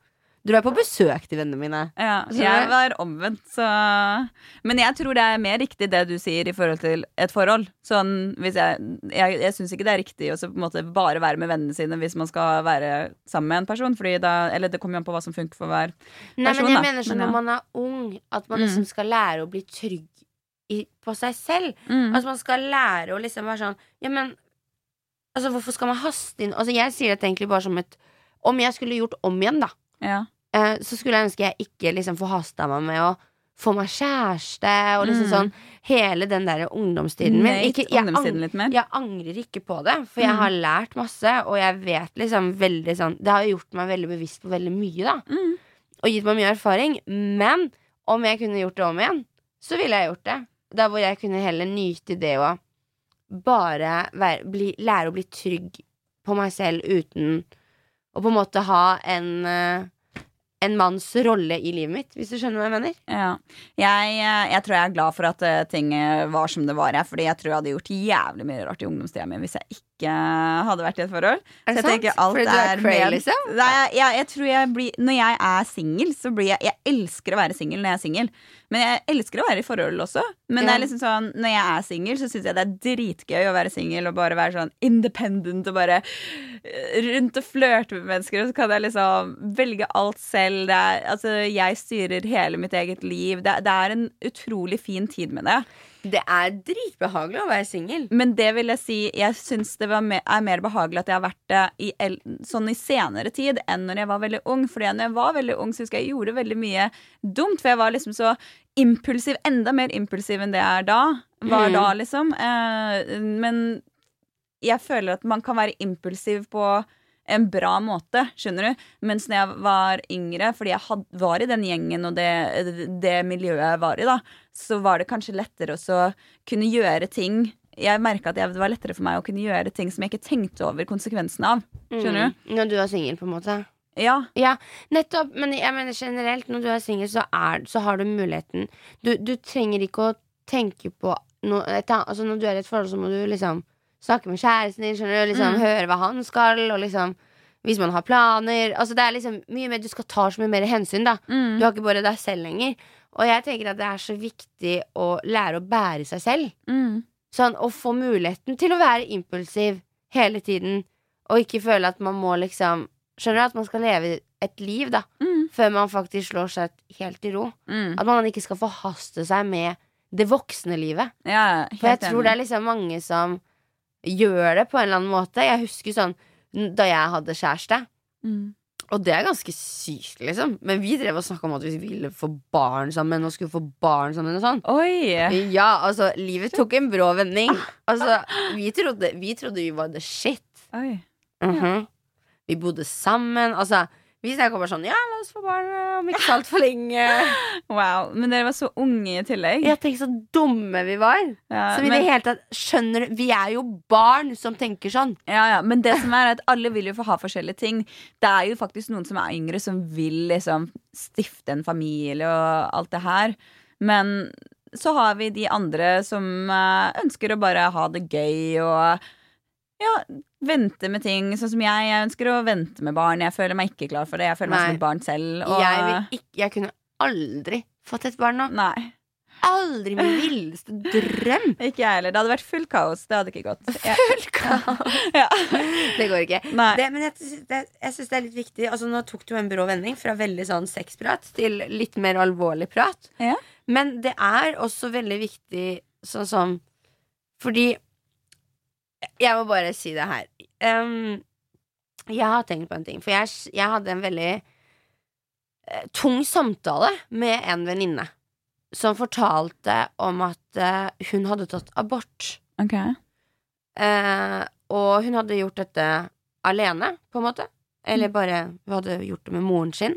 Dro jeg på besøk til vennene mine. ja. Jeg var omvendt, så Men jeg tror det er mer riktig det du sier i forhold til et forhold. Sånn hvis Jeg, jeg, jeg syns ikke det er riktig å på en måte bare være med vennene sine hvis man skal være sammen med en person. Fordi da, eller det kommer jo an på hva som funker for hver. Nei, Person, men jeg da. mener sånn Men ja. når man er ung, at man Mm. liksom skal lære å bli trygg i, på seg selv. Mm. Altså man skal lære å liksom være sånn Ja, men Altså, hvorfor skal man haste inn Altså, jeg sier dette egentlig bare som et Om jeg skulle gjort om igjen, da, Ja. eh, så skulle jeg ønske jeg ikke liksom forhasta meg med å få meg kjæreste og liksom Mm. sånn hele den der ungdomstiden min. Ikke- jeg ungdomstiden mer. Jeg angrer ikke på det, for jeg Mm. har lært masse, og jeg vet liksom veldig sånn Det har gjort meg veldig bevisst på veldig mye, da. Mm. Og gitt meg mye erfaring. Men om jeg kunne gjort det om igjen, så ville jeg gjort det. Da hvor jeg kunne heller nyte det å bare være, bli, lære å bli trygg på meg selv uten å på en måte ha en eh, en manns rolle i livet mitt, hvis du skjønner hva jeg mener? Ja. Jeg, eh, jeg tror jeg er glad for at eh, ting var som det var. Jeg, fordi jeg tror jeg hadde gjort jævlig mye rart i ungdomstida mi hvis jeg ikke hadde vært i et forhold. Er det sant? Fordi du er cray, liksom? Nei, jeg, jeg, tror jeg blir Når jeg er singel, så blir jeg Jeg elsker å være singel når jeg er singel. Men jeg elsker å være i forhold også. Men Ja. liksom sånn når jeg er singel, så syns jeg det er dritgøy å være singel og bare være sånn independent og bare eh, rundt og flørte med mennesker. Og så kan jeg liksom velge alt selv. Det er, altså, jeg styrer hele mitt eget liv. Det, det er en utrolig fin tid med det. Det er dritbehagelig å være singel. Men det vil jeg si Jeg syns det var me er mer behagelig at jeg har vært det i sånn i senere tid enn når jeg var veldig ung. Fordi når jeg var veldig ung, så husker jeg jeg gjorde veldig mye dumt. For jeg var liksom så impulsiv. Enda mer impulsiv enn det jeg er da. Var Mm. da, liksom. Eh, men jeg føler at man kan være impulsiv på en bra måte, skjønner du? Mens når jeg var yngre, fordi jeg had, var i den gjengen og det, det miljøet jeg var i, da, så var det kanskje lettere å kunne gjøre ting Jeg merka at det var lettere for meg å kunne gjøre ting som jeg ikke tenkte over konsekvensene av. Skjønner du? Mm. Når du er singel, på en måte. Ja. Ja, nettopp. Men jeg mener generelt, når du er singel, så, så har du muligheten du, du trenger ikke å tenke på noe Altså Når du er i et forhold, så må du liksom snakke med kjæresten din, skjønner du, liksom Mm. høre hva han skal, og liksom Hvis man har planer Altså Det er liksom mye mer Du skal ta så mye mer hensyn, da. Mm. Du har ikke bare deg selv lenger. Og jeg tenker at det er så viktig å lære å bære seg selv. Mm. Sånn å få muligheten til å være impulsiv hele tiden, og ikke føle at man må liksom Skjønner du? At man skal leve et liv, da. Mm. Før man faktisk slår seg helt i ro. Mm. At man ikke skal forhaste seg med det voksne livet. Ja, For jeg tror det er liksom mange som gjør det på en eller annen måte. Jeg husker sånn da jeg hadde kjæreste. Mm. Og det er ganske sykt, liksom. Men vi drev og snakka om at vi ville få barn sammen og skulle få barn sammen og sånn. Oi! Ja, altså, livet tok en brå vending. Altså, vi trodde vi, trodde vi var the shit. Oi. Mhm. Vi bodde sammen. Altså, vi snakka bare sånn Ja, oss få barn eh, om ikke så altfor lenge. Wow. Men dere var så unge i tillegg. Jeg Tenk så dumme vi var. Ja, Som i men, det hele tatt skjønner Vi er jo barn som tenker sånn. ja, ja, men det som er at alle vil jo få ha forskjellige ting. Det er jo faktisk noen som er yngre, som vil liksom stifte en familie og alt det her. Men så har vi de andre som eh, ønsker å bare ha det gøy og ja, vente med ting. Sånn som jeg. Jeg ønsker å vente med barn. Jeg føler meg ikke klar for det. Jeg føler meg Nei. som et barn selv. Og, Jeg, vil ikke, jeg kunne aldri fått et barn nå. Nei, Aldri min villeste drøm. ikke jeg heller. Det hadde vært fullt kaos. Det hadde ikke gått. Jeg, Full kaos. ja. Det går ikke. Det, men jeg, det, jeg syns det er litt viktig. Altså, nå tok du en brå vending fra veldig sånn sexprat til litt mer alvorlig prat. Ja. Men det er også veldig viktig sånn som Fordi Jeg må bare si det her. Um, jeg har tenkt på en ting. For jeg, jeg hadde en veldig uh, tung samtale med en venninne. Som fortalte om at uh, hun hadde tatt abort. Ok. Uh, og hun hadde gjort dette alene, på en måte. Eller bare Hun hadde gjort det med moren sin.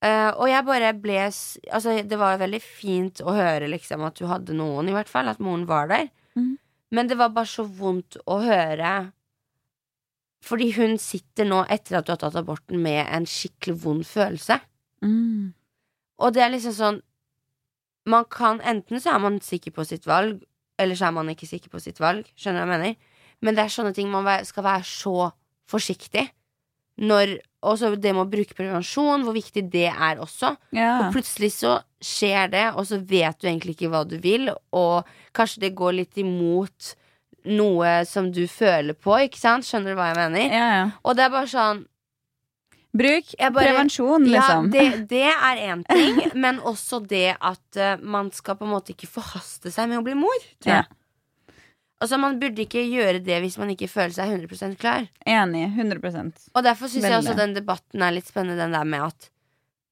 Uh, og jeg bare ble Altså, det var veldig fint å høre liksom at hun hadde noen, i hvert fall. At moren var der. Mhm. Men det var bare så vondt å høre. Fordi hun sitter nå, etter at du har tatt aborten, med en skikkelig vond følelse. Mm. Og det er liksom sånn Man kan Enten så er man sikker på sitt valg, eller så er man ikke sikker på sitt valg. Skjønner du hva jeg mener? Men det er sånne ting man skal være så forsiktig når Også det med å bruke prevensjon, hvor viktig det er også. Ja. Og plutselig så skjer det, og så vet du egentlig ikke hva du vil, og kanskje det går litt imot noe som du føler på, ikke sant? Skjønner du hva jeg mener? ja, ja. Og det er bare sånn Bruk bare- prevensjon, liksom. Ja, det, det er én ting, men også det at uh, man skal på en måte ikke forhaste seg med å bli mor. Tror jeg. Altså Man burde ikke gjøre det hvis man ikke føler seg 100 klar. Enig. 100% Og Derfor syns jeg også den debatten er litt spennende, den der med at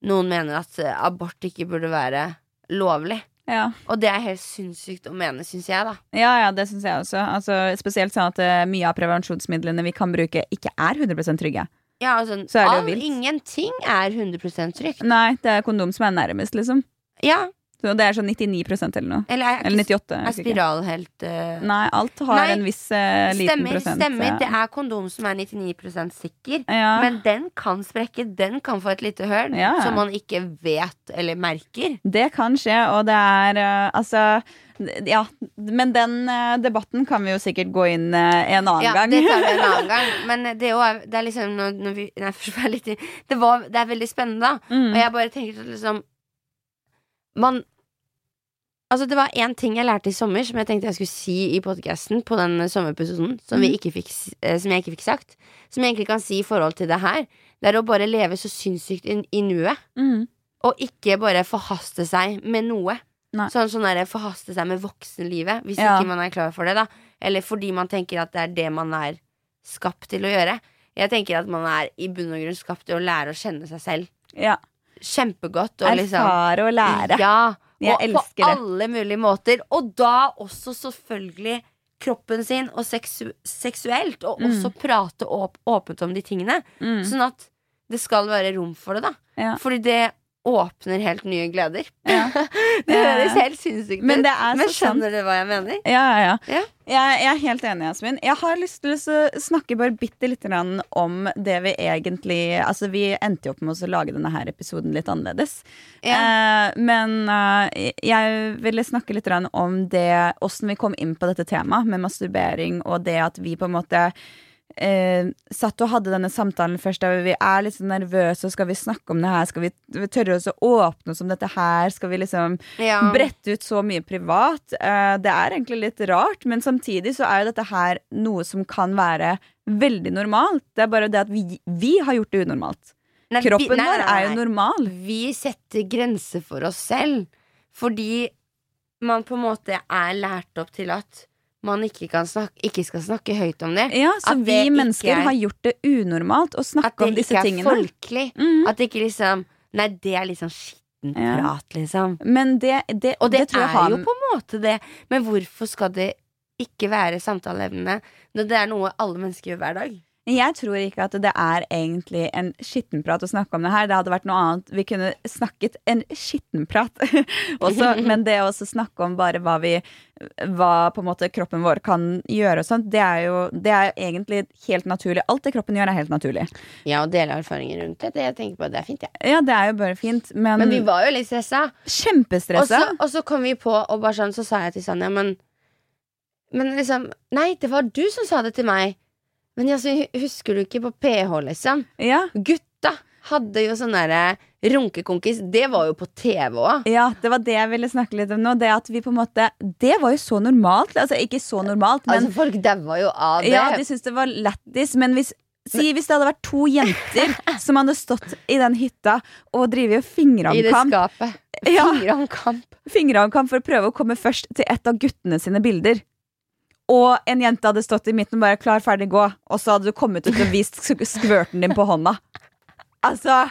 noen mener at eh, abort ikke burde være lovlig. Ja. Og det er helt sinnssykt å mene, syns jeg, da. Ja, ja, det syns jeg også. Altså, spesielt sånn at uh, mye av prevensjonsmidlene vi kan bruke, ikke er 100 trygge. Ja, altså, Så det jo all, ingenting er 100 trygt. Nei, det er kondom som er nærmest, liksom. Ja, Så det er sånn 99 eller noe. eller er, Eller 98. er spiral helt eh, Nei, alt har Nei, en viss uh, liten Stemmer, prosent. stemmer. ja. Det er kondom som er 99 sikker. ja. Men den kan sprekke. Den kan få et lite høl Ja. som man ikke vet eller merker. Det kan skje, og det er uh, altså Ja, men den eh, debatten kan vi jo sikkert gå inn en annen Ja, gang. det tar vi en annen gang. Men det, er det er liksom når, når vi, nei, litt, det, var, det er veldig spennende, da. Mm. Og jeg bare tenker at liksom Man Altså, det var én ting jeg lærte i sommer som jeg tenkte jeg skulle si i podkasten på den sommerepisoden, som, vi Mhm. fikk, eh, som jeg ikke fikk sagt. Som jeg egentlig kan si i forhold til det her. Det er å bare leve så sinnssykt i, i nuet. Mm. Og ikke bare forhaste seg med noe. Nei. Sånn sånn der, forhaste seg med voksenlivet, hvis Ja. ikke man er klar for det. da Eller fordi man tenker at det er det man er skapt til å gjøre. Jeg tenker at man er i bunn og grunn skapt til å lære å kjenne seg selv Ja. Kjempegodt. Og liksom, Erfare og lære. ja, Jeg og elsker på alle mulige måter. Og da også selvfølgelig kroppen sin, og seksu seksuelt. Og Mm. også prate åp åpent om de tingene. Mm. Sånn at det skal være rom for det, da. Ja. Fordi det åpner helt nye gleder. Ja. Det Ja. høres helt sinnssykt ut. Men det Men skjønner du hva jeg mener? Ja, ja, ja. Ja. Jeg, jeg er helt enig, Jasmin. Jeg har lyst til å snakke bare bitte grann om det vi egentlig Altså, vi endte jo opp med å lage denne her episoden litt annerledes. Ja. Eh, men eh, jeg ville snakke litt grann om det åssen vi kom inn på dette temaet med masturbering, og det at vi på en måte eh, satt og hadde denne samtalen først der vi er litt så nervøse, og skal vi snakke om det her? Skal vi tørre oss å åpne oss om dette her? Skal vi liksom Ja. brette ut så mye privat. Eh, det er egentlig litt rart, men samtidig så er jo dette her noe som kan være veldig normalt. Det er bare det at vi, vi har gjort det unormalt. Nei, vi- Kroppen nei, nei, vår er jo normal. Vi setter grenser for oss selv. Fordi man på en måte er lært opp til at man ikke, kan snakke, ikke skal snakke høyt om det. Ja, så At vi det mennesker er- har gjort det unormalt å snakke om disse ikke er tingene. folkelig. Mm. At det ikke liksom Nei, det er liksom skitten Ja. prat, liksom. Men det, det, Og det, tror jeg er har jo på en måte det. Men hvorfor skal det ikke være samtaleevne når det er noe alle mennesker gjør hver dag? Jeg tror ikke at det er egentlig en skittenprat å snakke om det her. Det hadde vært noe annet. Vi kunne snakket en skittenprat også, men det å snakke om bare hva vi hva på en måte kroppen vår kan gjøre og sånt, det er jo det er egentlig helt naturlig. Alt det kroppen gjør, er helt naturlig. Ja, og dele erfaringer rundt det, det jeg tenker på, det er fint, jeg. Ja, det er jo bare fint, men, Men vi var jo litt stressa. Og så, og så kom vi på, og bare sånn, så sa jeg til Sanja, men Men liksom Nei, det var du som sa det til meg. Men altså, husker du ikke på PH, liksom? Ja. Gutta hadde jo sånn derre runkekonkis. Det var jo på TV òg. Ja, det var det jeg ville snakke litt om nå. Det at vi på en måte Det var jo så normalt. Altså ikke så normalt, men Altså, folk daua jo av det. Ja, de syntes det var lættis, men hvis Si hvis det hadde vært to jenter som hadde stått i den hytta og drevet I det skapet. Ja. Fingeramkamp. for å prøve å komme først til et av guttene sine bilder. Og en jente hadde stått i midten og bare 'klar, ferdig, gå', og så hadde du kommet ut og vist skvørten din på hånda. Altså,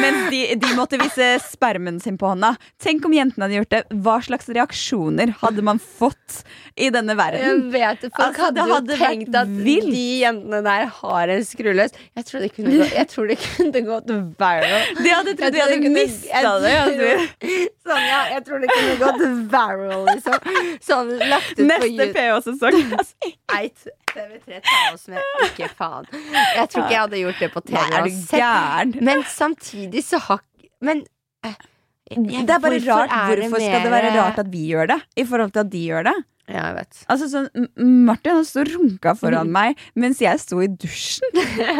Mens de, de måtte vise spermen sin på hånda. Tenk om jentene hadde gjort det. Hva slags reaksjoner hadde man fått i denne verden? Jeg vet Folk Altså, hadde hadde, jo tenkt at vild. de jentene der har en skruløs. Jeg tror det kunne, gå, tror det kunne gått viral. De hadde trodd de hadde det mista det. Altså. Sånn, ja, jeg tror det kunne gått viral, liksom. Sånn lagt ut på Neste. PH-sesong. Altså, TV3 tar oss med. Ikke faen. Jeg tror ikke jeg hadde gjort det på TV. Nei, er du uansett. Gæren? Men samtidig så har Men eh, jeg- Det er bare hvorfor rart. er det Hvorfor skal det mer- være rart at vi gjør det? I forhold til at de gjør det? Ja, jeg vet. Altså sånn, Martin han sto og runka foran meg mens jeg sto i dusjen.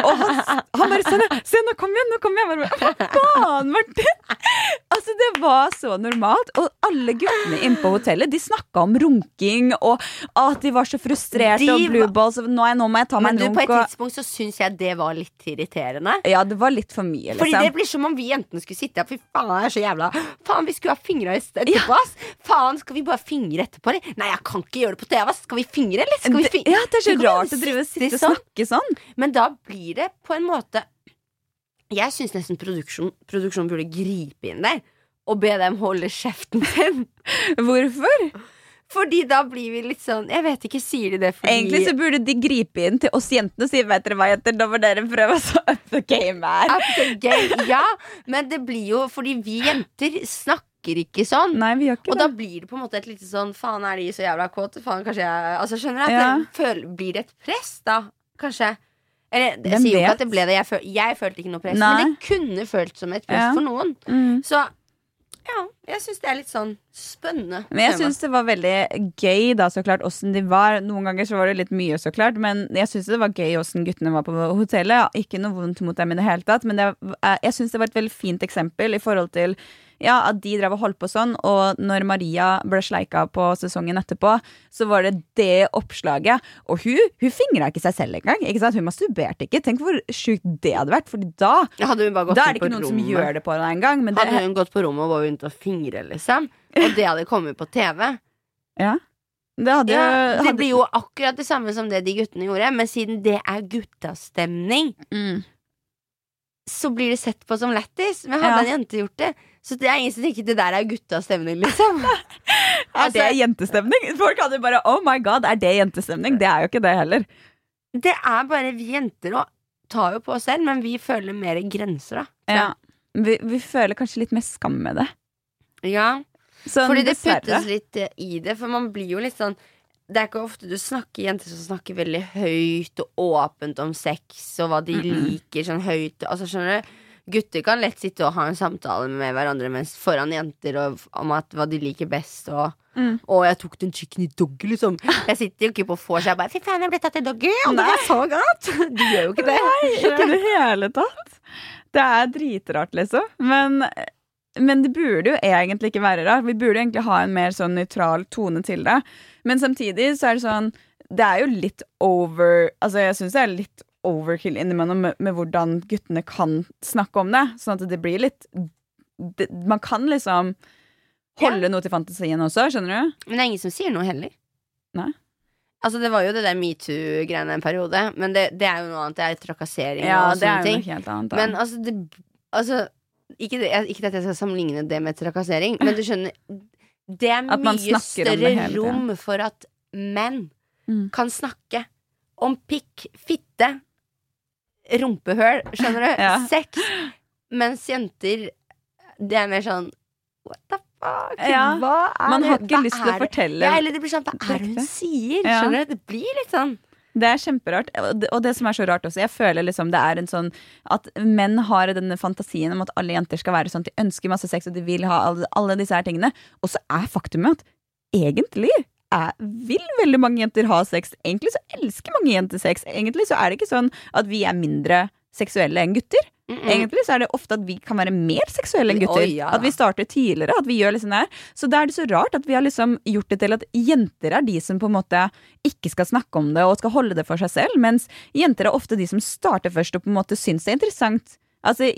Og han, han bare sånn Se, nå kom igjen! nå kom igjen bare, Hva faen, Martin? Altså Det var så normalt. Og alle guttene inne på hotellet De snakka om runking og at de var så frustrerte De og blue balls. Og nå, nå må jeg ta meg Men du, på et tidspunkt så syns jeg det var litt irriterende. ja, det var litt for mye, Fordi det liksom. blir som om vi jentene skulle sitte her. Fy faen, jeg er så jævla Faen, vi skulle ha fingra etterpå, ass. Faen, skal vi bare fingre etterpå, eller? Nei, jeg kan ikke gjøre det på TV. Skal vi fingre, eller? Skal vi fingre? ja, det er så rart å drive og sitte og sånn. snakke sånn. Men da blir det på en måte Jeg syns nesten produksjon, produksjon burde gripe inn der. Og be dem holde kjeften sin. Hvorfor? Fordi da blir vi litt sånn Jeg vet ikke, sier de det fordi Egentlig så burde de gripe inn til oss jentene og si Vet dere hva, jenter, nå må dere prøve å up the game her. Up the game, Ja, men det blir jo fordi vi jenter snakker ikke sånn. Nei, vi gjør ikke Og da blir det på en måte et lite sånn Faen, er de så jævla kåte? Faen, kanskje jeg Altså, skjønner du? At Ja. det blir det et press, da? Kanskje? Eller, jeg Hvem sier jo ikke at det ble det. Jeg, føl, jeg følte ikke noe press, Nei. men det kunne følt som et press Ja. for noen. Mm. Så ja, jeg syns det er litt sånn spennende. Men jeg syns det var veldig gøy, da, så klart, åssen de var. Noen ganger så var det litt mye, så klart, men jeg syns det var gøy åssen guttene var på hotellet. Ikke noe vondt mot dem i det hele tatt, men det, er- jeg syns det var et veldig fint eksempel i forhold til ja, at de drev og holdt på sånn, og når Maria ble sleika på sesongen etterpå, så var det det oppslaget. Og hun, hun fingra ikke seg selv engang. Ikke sant? Hun masturberte ikke. Tenk hvor sjukt det hadde vært, Fordi da, da er det ikke noen som gjør det på deg engang. Hadde hun gått på rommet og var å fingre, liksom, og det hadde kommet på TV ja, det hadde, ja, Det hadde blir jo akkurat det samme som det de guttene gjorde, men siden det er guttastemning, mm. så blir det sett på som lættis. Men hadde Ja. en jente gjort det, så det er ingen som tenker det der er guttastemning, liksom. Er det Altså- jentestemning? Folk hadde bare Oh my god, er det jentestemning? Det er jo ikke det heller. Det er bare vi jenter òg tar jo på oss selv, men vi føler mer grenser, da. Ja. Vi, vi føler kanskje litt mer skam med det. Ja, Sånn, fordi det dessverre. puttes litt eh, i det, for man blir jo litt sånn det er ikke ofte du snakker jenter som snakker veldig høyt og åpent om sex og hva de liker sånn høyt. Altså, skjønner du? Gutter kan lett sitte og ha en samtale med hverandre mens foran jenter og, om at, hva de liker best. Og, Mm. og jeg tok den chicken i doggy, liksom. Jeg sitter jo ikke på vors og bare Fy faen, jeg ble tatt i doggy, og det var så godt! Du gjør jo ikke det. Nei, Ikke i det hele tatt. Det er dritrart, liksom. Men, men det burde jo egentlig ikke være rart. Vi burde egentlig ha en mer sånn nøytral tone til det. Men samtidig så er det sånn Det er jo litt over Altså, jeg syns det er litt overkill innimellom med, med hvordan guttene kan snakke om det. Sånn at det blir litt det, Man kan liksom holde noe til fantasien også, skjønner du? Men det er ingen som sier noe heller. Nei. Altså Det var jo det der metoo-greiene en periode, men det, det er jo noe annet. Det er trakassering Ja, og sånne ting. annet. Men altså, det, altså ikke, det, ikke at jeg skal sammenligne det med trakassering, men du skjønner Det er mye større rom for at menn Mm. kan snakke om pikk, fitte, rumpehøl, skjønner du? Ja. Sex. Mens jenter, det er mer sånn What the fuck? Ja. Hva er Man har ikke Hva lyst til å fortelle Ja, eller det blir sånn Hva er det hun sier? Skjønner du? Det blir litt sånn Det er kjemperart. Og det som er så rart også, jeg føler liksom det er en sånn at menn har denne fantasien om at alle jenter skal være sånn, de ønsker masse sex og de vil ha alle, alle disse her tingene. Og så er faktumet at egentlig er, vil veldig mange jenter ha sex. Egentlig så elsker mange jenter sex. Egentlig så er det ikke sånn at vi er mindre seksuelle enn gutter. mm -mm. Egentlig så er det ofte at vi kan være mer seksuelle enn gutter. Oh, ja. At vi starter tidligere. At vi gjør liksom det her. Så da er det så rart at vi har liksom gjort det til at jenter er de som på en måte ikke skal snakke om det og skal holde det for seg selv, mens jenter er ofte de som starter først og på en måte syns det er interessant. Altså,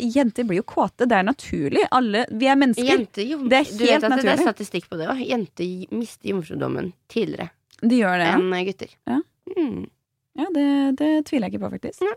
Jenter blir jo kåte. Det er naturlig. Alle, vi er mennesker. Jente, jo, Det er du vet helt at det er naturlig. statistikk på det òg. Jenter mister jomfrudommen tidligere De ja. enn gutter. Ja. Mm. Ja, det, det tviler jeg ikke på, faktisk. Nei.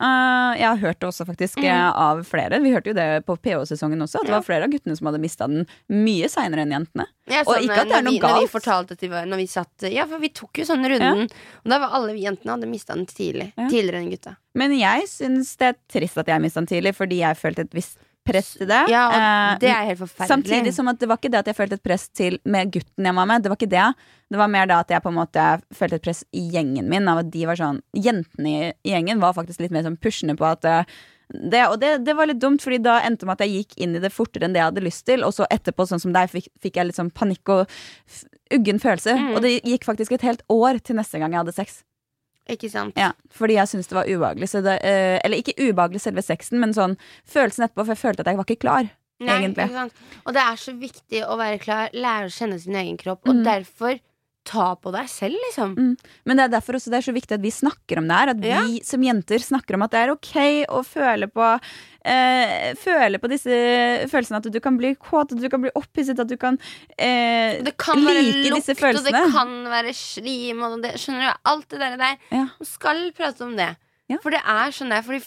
Eh, jeg har hørt det også faktisk eh, Mm. av flere. Vi hørte jo det på PH-sesongen også. At det Ja. var flere av guttene som hadde mista den mye seinere enn jentene. Ja, Og ikke at det er noe vi, Når vi galt. fortalte at vi var, når vi satt Ja, for vi tok jo sånn runden. Og da var alle vi jentene hadde mista den tidlig. Ja. Tidligere enn gutta. Men jeg syns det er trist at jeg mista den tidlig, fordi jeg følte et visst press til det. Ja, og Eh, det er helt forferdelig. Samtidig som at det var ikke det at jeg følte et press til med gutten jeg var med. Det var ikke det. Det var mer da at jeg på en måte følte et press i gjengen min. Av at de var sånn Jentene i gjengen var faktisk litt mer sånn pushende på at eh, det, og det, det var litt dumt, Fordi da endte det med at jeg gikk inn i det fortere enn det jeg hadde lyst til. Og så etterpå, sånn som deg, fikk, fikk jeg litt sånn panikk og uggen følelse. Mm. Og det gikk faktisk et helt år til neste gang jeg hadde sex. Ikke sant? Ja, Fordi jeg syntes det var ubehagelig. Så det, eh, eller ikke ubehagelig selve sexen, men sånn følelsen etterpå, for jeg følte at jeg var ikke klar. Nei, egentlig. ikke? Og det er så viktig å være klar, lære å kjenne sin egen kropp, og Mm. derfor ta på deg selv, liksom. Mm. Men det er derfor også det er så viktig at vi snakker om det her. At Ja. vi som jenter snakker om at det er ok å føle på eh, Føle på disse følelsene. At du kan bli kåt, at du kan bli opphisset, at du kan eh, Det kan være like lukt, disse og det kan være slim, og det, skjønner du? Alt det der. der. Ja. Man skal prate om det. Ja. For det er sånn der, fordi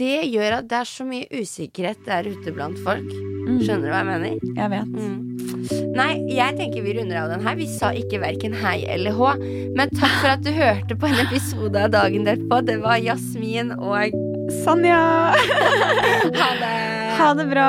det gjør at det er så mye usikkerhet der ute blant folk. Mm, Skjønner du hva jeg mener? Jeg vet. Mm. Nei, jeg tenker vi runder av den her. Vi sa ikke verken hei eller hå. Men takk for at du hørte på en episode av Dagen derpå. Det var Jasmin og Sanja! Ha det! Ha det bra!